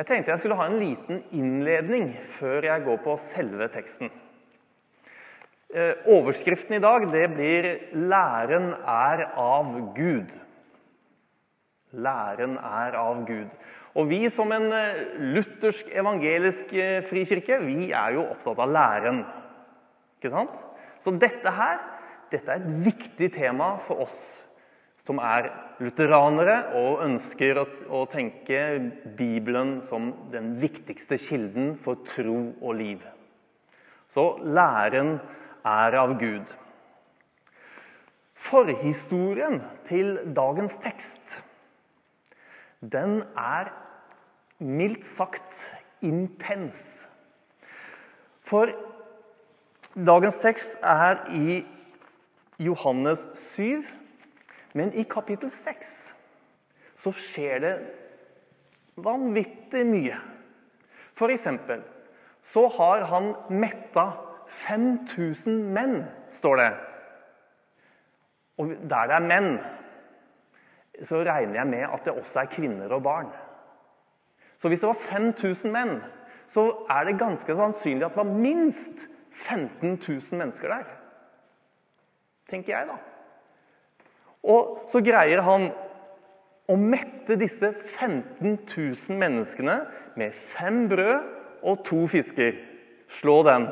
Jeg tenkte jeg skulle ha en liten innledning før jeg går på selve teksten. Eh, overskriften i dag det blir 'Læren er av Gud'. Læren er av Gud. Og Vi som en eh, luthersk evangelisk eh, frikirke vi er jo opptatt av læren. Ikke sant? Så dette her dette er et viktig tema for oss som er lutheranere og ønsker å, å, tenke Bibelen som den viktigste kilden for tro og liv. Så læren er av Gud. Forhistorien til dagens tekst den er mildt sagt intens. For dagens tekst er i Johannes 7 men i kapittel 6 så skjer det vanvittig mye. For eksempel så har han metta 5000 menn, står det. Og der det er menn, så regner jeg med at det også er kvinner og barn. Så hvis det var 5000 menn, så er det ganske sannsynlig at det var minst 15 000 mennesker der. Tenker jeg, da. Og så greier han å mette disse 15 000 menneskene med fem brød og to fisker. Slå den.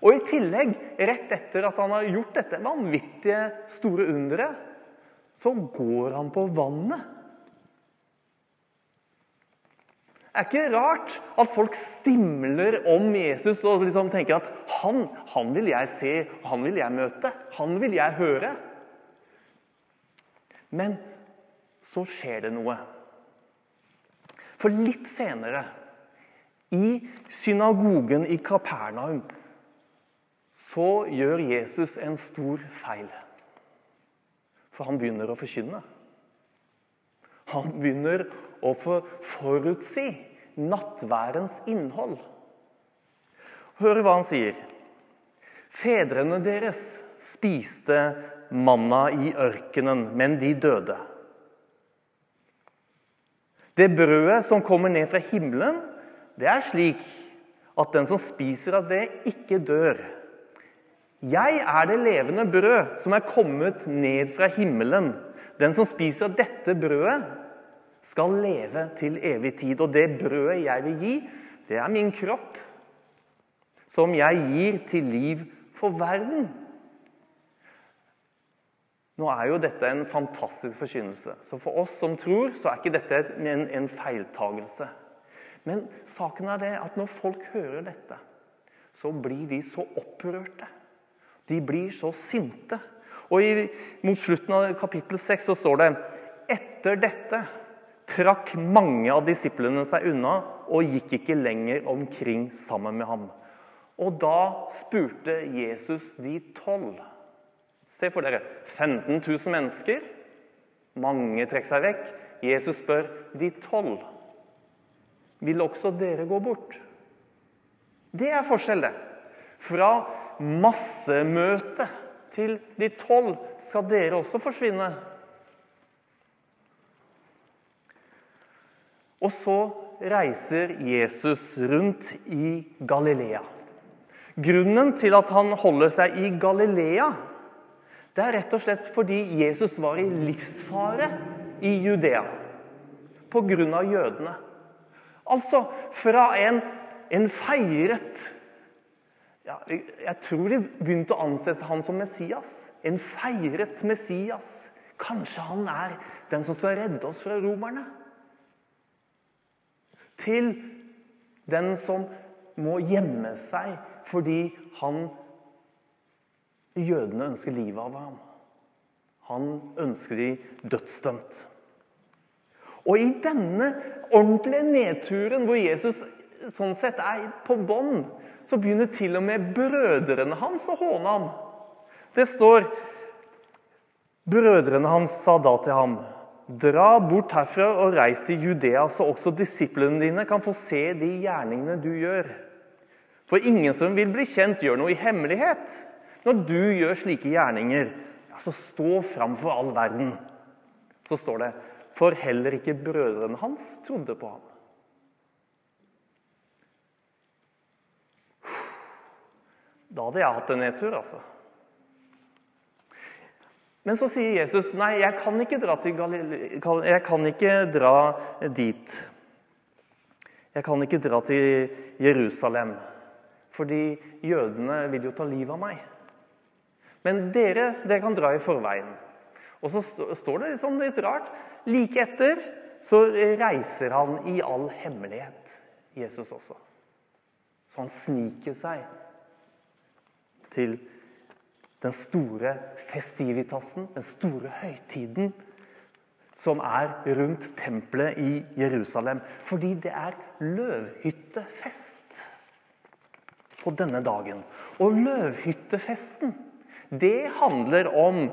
Og i tillegg, rett etter at han har gjort dette vanvittige store underet, så går han på vannet. Det er ikke rart at folk stimler om Jesus og liksom tenker at han, han vil jeg se, han vil jeg møte, han vil jeg høre. Men så skjer det noe. For litt senere, i synagogen i Kapernaum, så gjør Jesus en stor feil. For han begynner å forkynne. Han begynner å forutsi nattværens innhold. Hør hva han sier. Fedrene deres spiste manna i ørkenen, men de døde. Det brødet som kommer ned fra himmelen, det er slik at den som spiser av det, ikke dør. Jeg er det levende brød som er kommet ned fra himmelen. Den som spiser av dette brødet, skal leve til evig tid. Og det brødet jeg vil gi, det er min kropp, som jeg gir til liv for verden. Nå er jo dette en fantastisk forkynnelse. Så for oss som tror, så er ikke dette en, en feiltagelse. Men saken er det at når folk hører dette, så blir de så opprørte. De blir så sinte. Og i, Mot slutten av kapittel 6 så står det etter dette trakk mange av disiplene seg unna og gikk ikke lenger omkring sammen med ham. Og da spurte Jesus de tolv Se for dere 15 000 mennesker. Mange trekker seg vekk. Jesus spør de tolv. Vil også dere gå bort? Det er forskjell, det. Fra massemøte til de tolv skal dere også forsvinne. Og så reiser Jesus rundt i Galilea. Grunnen til at han holder seg i Galilea, det er rett og slett fordi Jesus var i livsfare i Judea pga. jødene. Altså fra en, en feiret ja, Jeg tror de begynte å anse han som Messias. En feiret Messias. Kanskje han er den som skal redde oss fra romerne? Til den som må gjemme seg fordi han Jødene ønsker livet av ham. Han ønsker de dødsdømt. Og i denne ordentlige nedturen hvor Jesus sånn sett er på bånn, så begynner til og med brødrene hans å håne ham. Det står Brødrene hans sa da til ham, dra bort herfra og reis til Judea, så også disiplene dine kan få se de gjerningene du gjør. For ingen som vil bli kjent, gjør noe i hemmelighet. Når du gjør slike gjerninger, så stå fram for all verden. Så står det For heller ikke brødrene hans trodde på ham. Da hadde jeg hatt en nedtur, altså. Men så sier Jesus, 'Nei, jeg kan ikke dra, til jeg kan ikke dra dit.' 'Jeg kan ikke dra til Jerusalem, fordi jødene vil jo ta livet av meg.' Men dere, dere kan dra i forveien. Og så står det liksom litt rart. Like etter så reiser han i all hemmelighet, Jesus også. Så han sniker seg til den store festivitasen, den store høytiden som er rundt tempelet i Jerusalem. Fordi det er løvhyttefest på denne dagen. Og løvhyttefesten, det handler om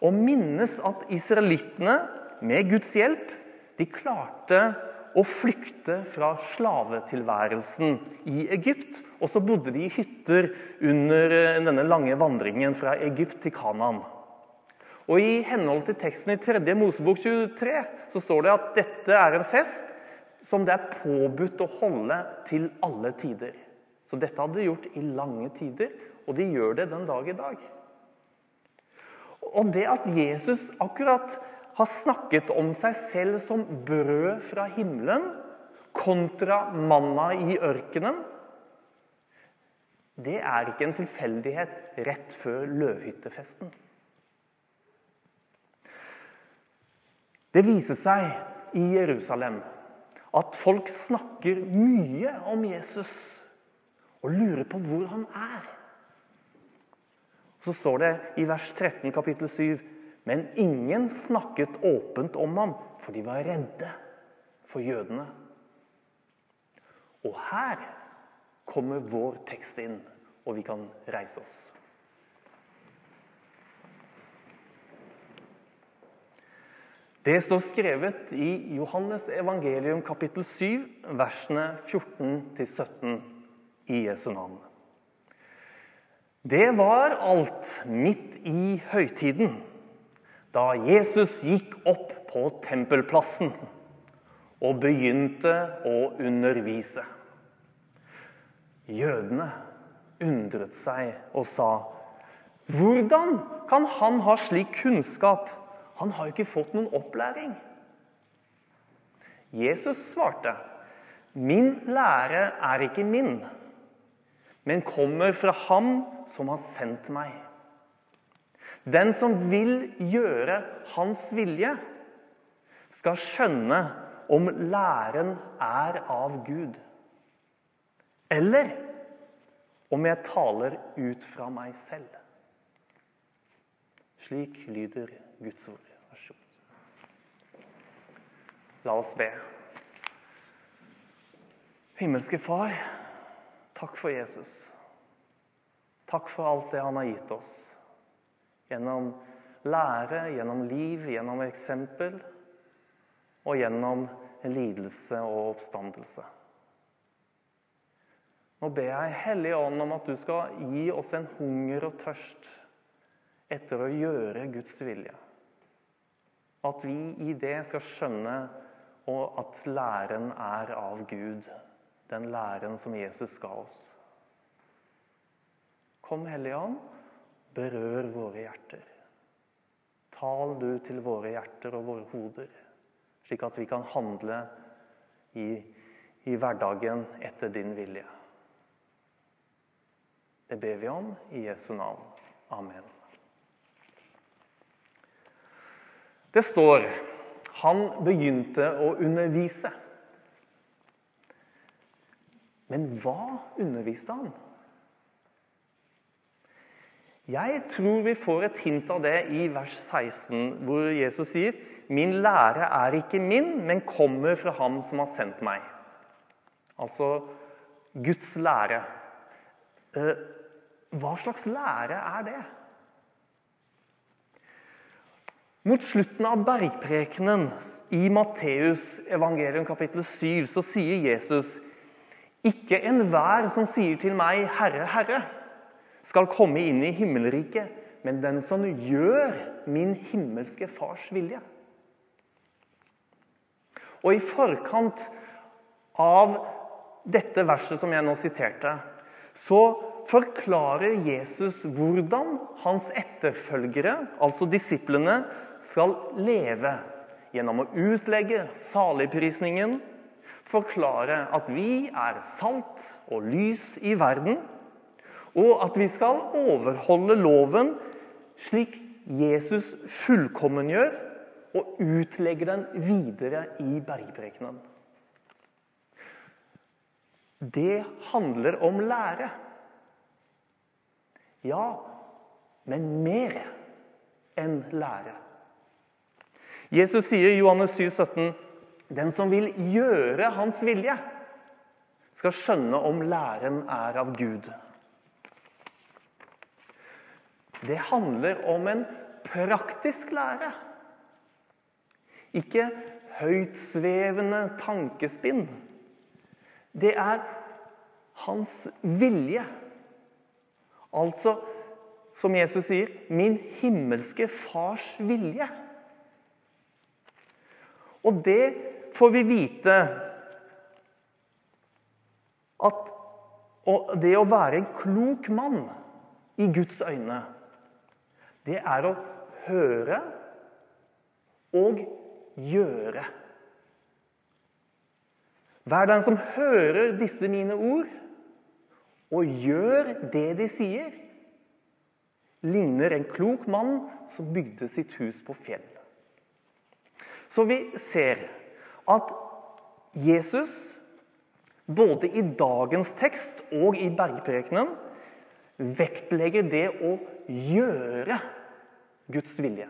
å minnes at israelittene, med Guds hjelp, de klarte å flykte fra slavetilværelsen i Egypt. Og så bodde de i hytter under denne lange vandringen fra Egypt til Kanaan. Og I henhold til teksten i 3. Mosebok 23 så står det at dette er en fest som det er påbudt å holde til alle tider. Så dette hadde de gjort i lange tider, og de gjør det den dag i dag. Og det at Jesus akkurat har snakket om seg selv som brød fra himmelen kontra manna i ørkenen, det er ikke en tilfeldighet rett før løvhyttefesten. Det viser seg i Jerusalem at folk snakker mye om Jesus og lurer på hvor han er. Så står det i vers 13 kapittel 7 men ingen snakket åpent om ham, for de var redde for jødene. Og her kommer vår tekst inn, og vi kan reise oss. Det står skrevet i Johannes evangelium kapittel 7, versene 14-17 i Jesu navn. Det var alt midt i høytiden, da Jesus gikk opp på tempelplassen og begynte å undervise. Jødene undret seg og sa, 'Hvordan kan han ha slik kunnskap?' Han har jo ikke fått noen opplæring. Jesus svarte, 'Min lære er ikke min, men kommer fra Ham som har sendt meg.' 'Den som vil gjøre Hans vilje, skal skjønne om læren er av Gud.' 'Eller om jeg taler ut fra meg selv.' Slik lyder Guds ord. La oss be. Himmelske Far, takk for Jesus. Takk for alt det han har gitt oss. Gjennom lære, gjennom liv, gjennom eksempel og gjennom lidelse og oppstandelse. Nå ber jeg Hellige Ånd om at du skal gi oss en hunger og tørst etter å gjøre Guds vilje. At vi i det skal skjønne at læren er av Gud, den læren som Jesus ga oss. Kom, Hellige Ånd, berør våre hjerter. Tal du til våre hjerter og våre hoder, slik at vi kan handle i, i hverdagen etter din vilje. Det ber vi om i Jesu navn. Amen. Det står han begynte å undervise. Men hva underviste han? Jeg tror vi får et hint av det i vers 16, hvor Jesus sier Min lære er ikke min, men kommer fra ham som har sendt meg. Altså Guds lære. Eh, hva slags lære er det? Mot slutten av bergprekenen i Matteus evangelium kapittel 7 så sier Jesus ikke enhver som sier til meg, 'Herre, Herre', skal komme inn i himmelriket, men den som gjør min himmelske Fars vilje. Og i forkant av dette verset som jeg nå siterte, så forklarer Jesus hvordan hans etterfølgere, altså disiplene, skal leve gjennom å utlegge saligprisningen, forklare at vi er salt og lys i verden, og at vi skal overholde loven slik Jesus fullkommengjør og utlegger den videre i bergprekenen. Det handler om lære. Ja, men mer enn lære. Jesus sier i Johannes 7, 17, den som vil gjøre hans vilje, skal skjønne om læren er av Gud. Det handler om en praktisk lære. Ikke høytsvevende tankespinn. Det er hans vilje. Altså, som Jesus sier, 'min himmelske fars vilje'. Og det får vi vite at det å være en klok mann i Guds øyne, det er å høre og gjøre. Vær den som hører disse mine ord, og gjør det de sier, ligner en klok mann som bygde sitt hus på fjell. Så vi ser at Jesus, både i dagens tekst og i bergprekenen, vektlegger det å gjøre Guds vilje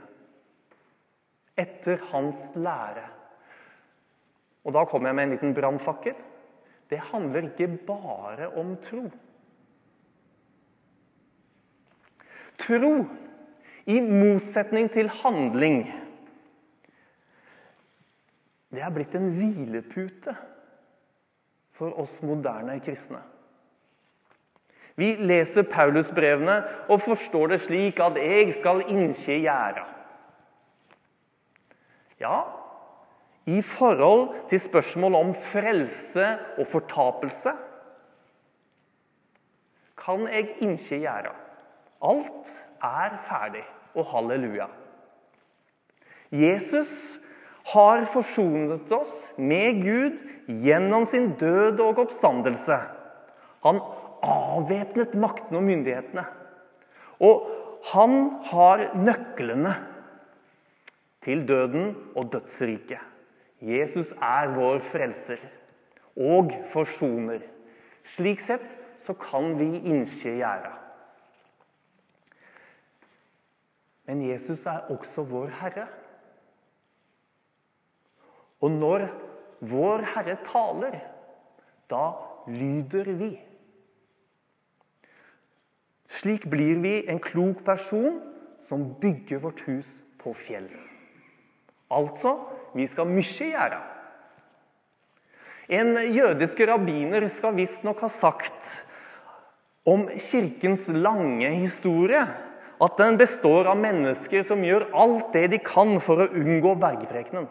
etter hans lære. Og Da kommer jeg med en liten brannfakkel. Det handler ikke bare om tro. Tro, i motsetning til handling, det er blitt en hvilepute for oss moderne kristne. Vi leser Paulusbrevene og forstår det slik at 'jeg skal innskje gjerda'. Ja, i forhold til spørsmål om frelse og fortapelse kan jeg ikke gjerda. Alt er ferdig, og halleluja. Jesus har forsonet oss med Gud gjennom sin død og oppstandelse. Han avvæpnet maktene og myndighetene. Og han har nøklene til døden og dødsriket. Jesus er vår frelser og forsoner. Slik sett så kan vi innskje gjerda. Men Jesus er også vår Herre. Og når vår Herre taler, da lyder vi. Slik blir vi en klok person som bygger vårt hus på fjell. Altså vi skal mye gjøre. En jødisk rabbiner skal visstnok ha sagt om kirkens lange historie at den består av mennesker som gjør alt det de kan for å unngå bergprekenen.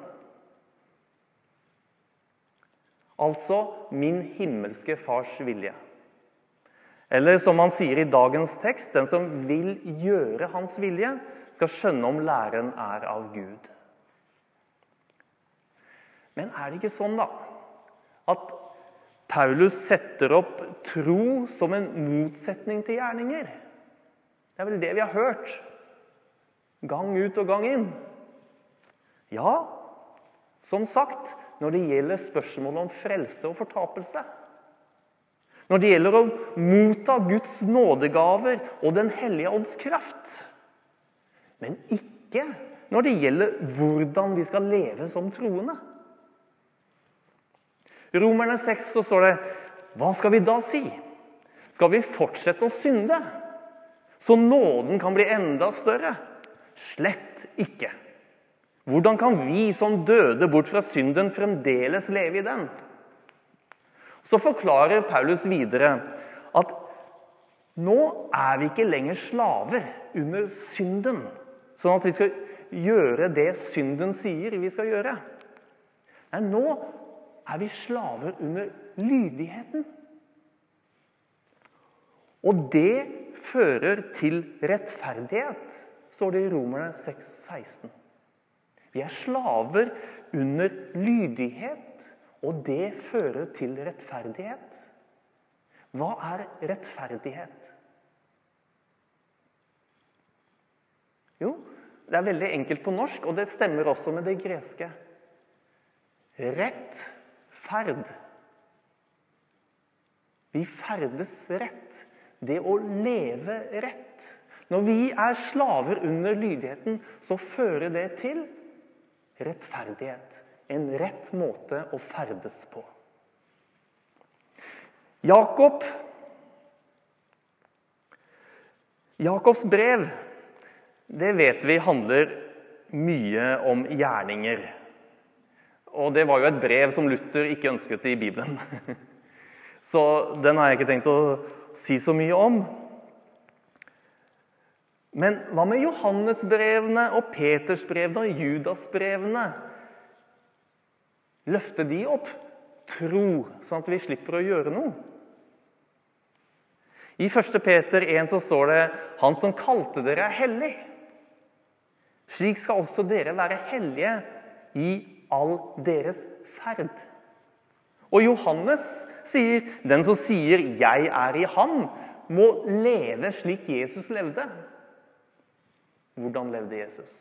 Altså min himmelske fars vilje. Eller som han sier i dagens tekst, den som vil gjøre hans vilje, skal skjønne om læren er av Gud. Men er det ikke sånn, da, at Paulus setter opp tro som en motsetning til gjerninger? Det er vel det vi har hørt gang ut og gang inn. Ja, som sagt, når det gjelder spørsmålet om frelse og fortapelse. Når det gjelder å motta Guds nådegaver og Den hellige ånds kraft. Men ikke når det gjelder hvordan vi skal leve som troende. Romerne 6 så står det Hva skal vi da si? Skal vi fortsette å synde, så nåden kan bli enda større? Slett ikke. Hvordan kan vi som døde bort fra synden, fremdeles leve i den? Så forklarer Paulus videre at nå er vi ikke lenger slaver under synden, sånn at vi skal gjøre det synden sier vi skal gjøre. Nei, nå er vi slaver under lydigheten. Og det fører til rettferdighet, står det i Romerne 6, 16. Vi er slaver under lydighet, og det fører til rettferdighet. Hva er rettferdighet? Jo, det er veldig enkelt på norsk, og det stemmer også med det greske. Rett ferd. Vi ferdes rett. Det å leve rett. Når vi er slaver under lydigheten, så fører det til rettferdighet. En rett måte å ferdes på. Jakob Jakobs brev det vet vi handler mye om gjerninger. Og det var jo et brev som Luther ikke ønsket i Bibelen. Så den har jeg ikke tenkt å si så mye om. Men hva med Johannesbrevene og Petersbrevene og Judasbrevene? Løfter de opp tro, sånn at vi slipper å gjøre noe? I 1. Peter 1 så står det 'Han som kalte dere, er hellig'. Slik skal også dere være hellige i all deres ferd. Og Johannes sier, 'Den som sier 'jeg er i ham', må leve slik Jesus levde'. Hvordan levde Jesus?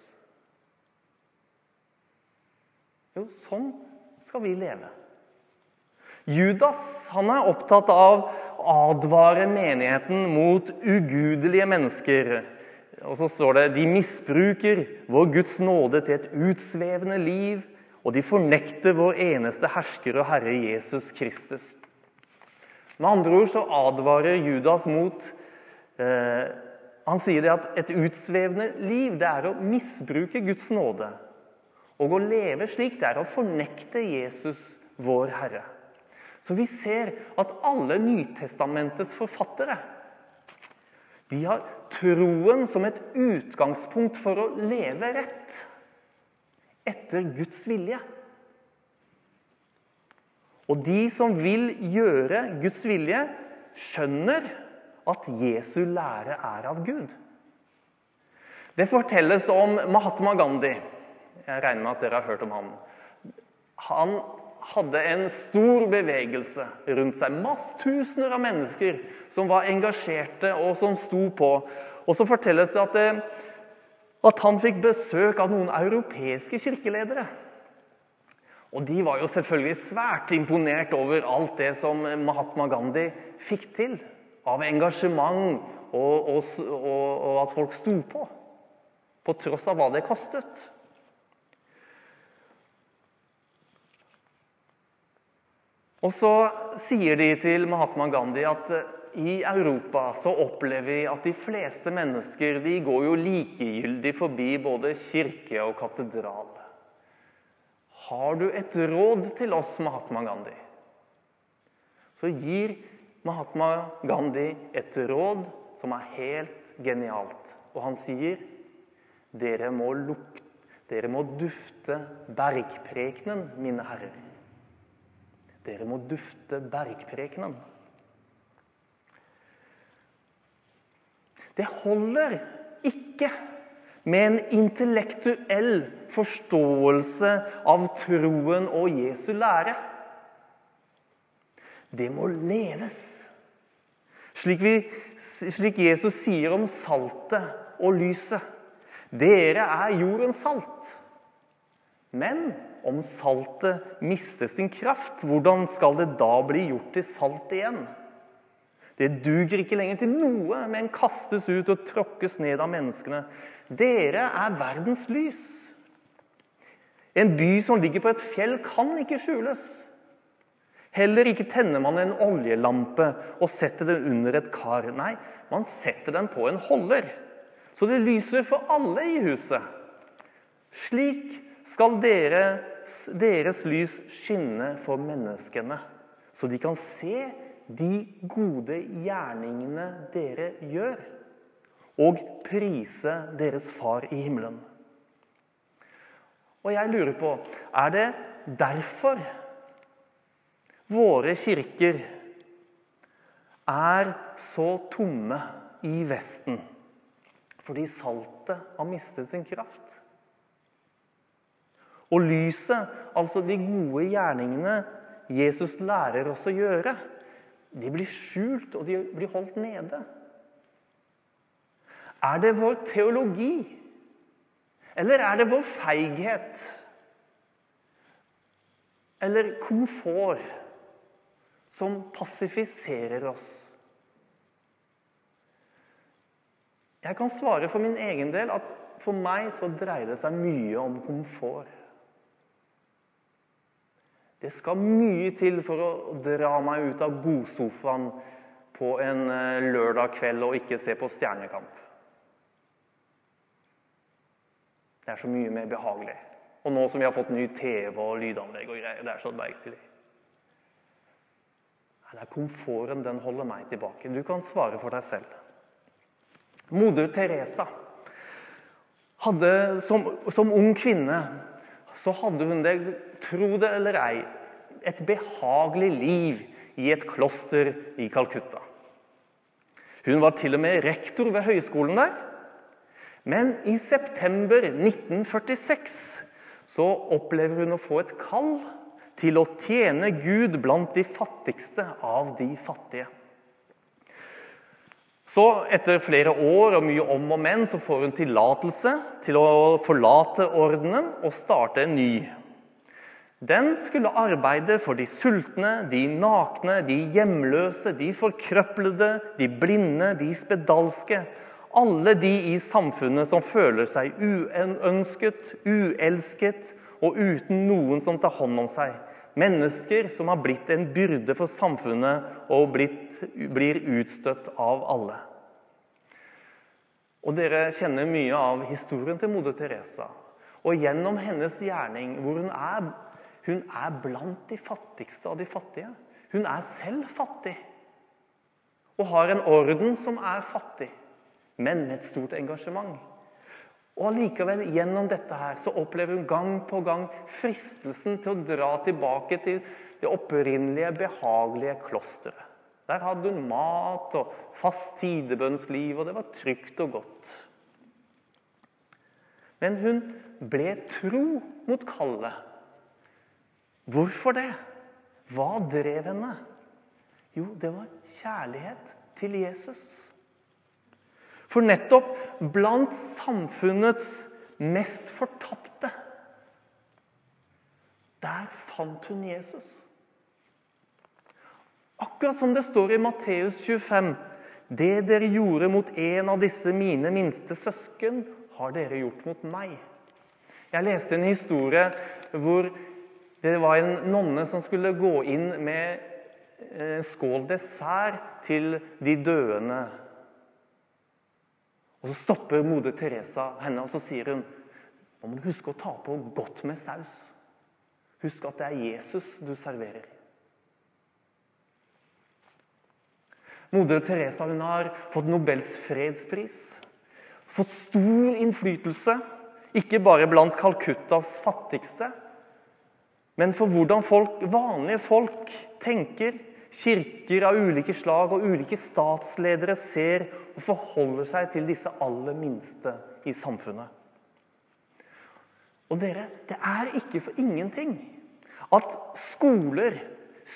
Jo, sånn skal vi leve. Judas han er opptatt av å advare menigheten mot ugudelige mennesker. Og så står det de misbruker vår Guds nåde til et utsvevende liv, og de fornekter vår eneste hersker og Herre Jesus Kristus. Med andre ord så advarer Judas mot eh, Han sier det at et utsvevende liv det er å misbruke Guds nåde. Og å leve slik, det er å fornekte Jesus, vår Herre. Så vi ser at alle Nytestamentets forfattere de har troen som et utgangspunkt for å leve rett etter Guds vilje. Og de som vil gjøre Guds vilje, skjønner at Jesu lære er av Gud. Det fortelles om Mahatma Gandhi. Jeg regner med at dere har hørt om han. Han hadde en stor bevegelse rundt seg. Masse tusener av mennesker som var engasjerte og som sto på. Og så fortelles det at, eh, at han fikk besøk av noen europeiske kirkeledere. Og de var jo selvfølgelig svært imponert over alt det som Mahatma Gandhi fikk til. Av engasjement og, og, og at folk sto på. På tross av hva det kostet. Og så sier de til Mahatma Gandhi at eh, i Europa så opplever vi at de fleste mennesker de går jo likegyldig forbi både kirke og katedral. Har du et råd til oss, Mahatma Gandhi? Så gir Mahatma Gandhi et råd som er helt genialt. Og han sier dere må, lukte, dere må dufte bergprekenen, mine herrer. Dere må dufte bergprekenen. Det holder ikke med en intellektuell forståelse av troen og Jesu lære. Det må leves. Slik, vi, slik Jesus sier om saltet og lyset. Dere er jordens salt. Men om saltet mister sin kraft, hvordan skal det da bli gjort til salt igjen? Det duger ikke lenger til noe, men kastes ut og tråkkes ned av menneskene. Dere er verdens lys. En by som ligger på et fjell, kan ikke skjules. Heller ikke tenner man en oljelampe og setter den under et kar. Nei, man setter den på en holder, så det lyser for alle i huset. Slik skal deres, deres lys skinne for menneskene, så de kan se de gode gjerningene dere gjør, og prise deres Far i himmelen. Og jeg lurer på er det derfor våre kirker er så tomme i Vesten fordi saltet har mistet sin kraft. Og lyset, altså de gode gjerningene Jesus lærer oss å gjøre, de blir skjult, og de blir holdt nede. Er det vår teologi, eller er det vår feighet? Eller komfort som passifiserer oss? Jeg kan svare for min egen del at for meg så dreier det seg mye om komfort. Det skal mye til for å dra meg ut av godsofaen på en eh, lørdag kveld og ikke se på Stjernekamp. Det er så mye mer behagelig. Og nå som vi har fått ny TV og lydanlegg og greier, det er så deilig. Det er komforten den holder meg tilbake. Du kan svare for deg selv. Moder Teresa hadde som, som ung kvinne så hadde hun det, tro det eller ei, et behagelig liv i et kloster i Calcutta. Hun var til og med rektor ved høyskolen der. Men i september 1946 så opplever hun å få et kall til å tjene Gud blant de fattigste av de fattige. Så etter flere år og mye om og men så får hun tillatelse til å forlate ordenen og starte en ny. Den skulle arbeide for de sultne, de nakne, de hjemløse, de forkrøplede, de blinde, de spedalske. Alle de i samfunnet som føler seg uønsket, uelsket og uten noen som tar hånd om seg. Mennesker som har blitt en byrde for samfunnet og blitt, blir utstøtt av alle. Og Dere kjenner mye av historien til moder Teresa. Og gjennom hennes gjerning, hvor hun er, hun er blant de fattigste av de fattige. Hun er selv fattig og har en orden som er fattig, men med et stort engasjement. Og allikevel, gjennom dette her, så opplever hun gang på gang fristelsen til å dra tilbake til det opprinnelige, behagelige klosteret. Der hadde hun mat og fast tidebønnsliv, og det var trygt og godt. Men hun ble tro mot kallet. Hvorfor det? Hva drev henne? Jo, det var kjærlighet til Jesus. For nettopp blant samfunnets mest fortapte Der fant hun Jesus. Akkurat som det står i Matteus 25.: Det dere gjorde mot en av disse mine minste søsken, har dere gjort mot meg. Jeg leste en historie hvor det var en nonne som skulle gå inn med en skål dessert til de døende og Så stopper moder Teresa henne og så sier hun nå må du huske å ta på godt med saus. Husk at det er Jesus du serverer. Moder Teresa hun har fått Nobels fredspris. Fått stor innflytelse, ikke bare blant Calcuttas fattigste, men for hvordan folk, vanlige folk tenker, kirker av ulike slag og ulike statsledere ser og forholder seg til disse aller minste i samfunnet. Og dere, det er ikke for ingenting at skoler,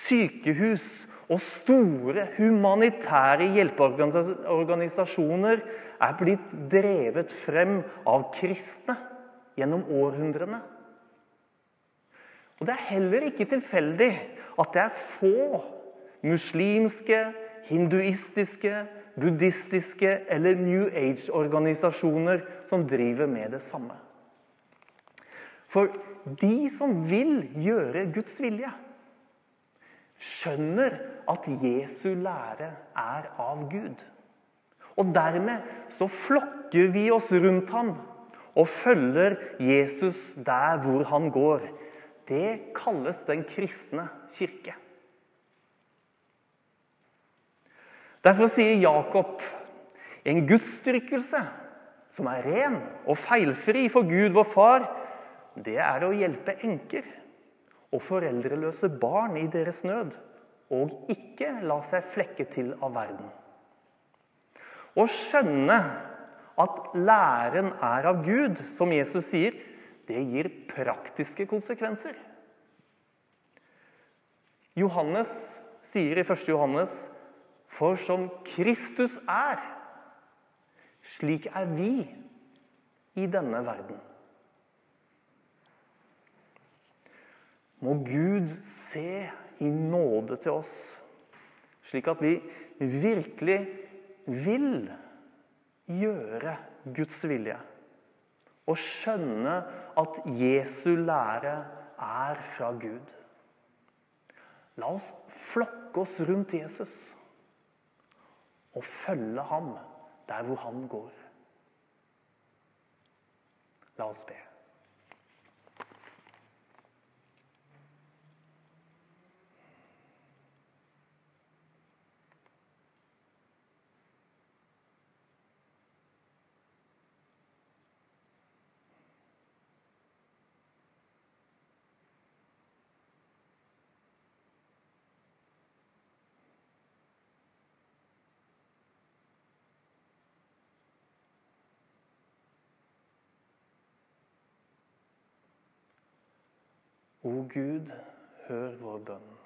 sykehus og store humanitære hjelpeorganisasjoner er blitt drevet frem av kristne gjennom århundrene. Og Det er heller ikke tilfeldig at det er få muslimske, hinduistiske, buddhistiske eller New Age-organisasjoner som driver med det samme. For de som vil gjøre Guds vilje, skjønner at Jesu lære er av Gud. Og dermed så flokker vi oss rundt ham og følger Jesus der hvor han går. Det kalles den kristne kirke. Derfor sier Jakob en gudsdyrkelse som er ren og feilfri for Gud, vår far, det er å hjelpe enker og foreldreløse barn i deres nød og ikke la seg flekke til av verden. Å skjønne at læren er av Gud, som Jesus sier, det gir praktiske konsekvenser. Johannes sier i 1. Johannes For som Kristus er, slik er vi i denne verden. Må Gud se i nåde til oss, slik at vi virkelig vil gjøre Guds vilje. Og skjønne at Jesu lære er fra Gud. La oss flokke oss rundt Jesus og følge ham der hvor han går. La oss be. O Gud, hør vår bønn.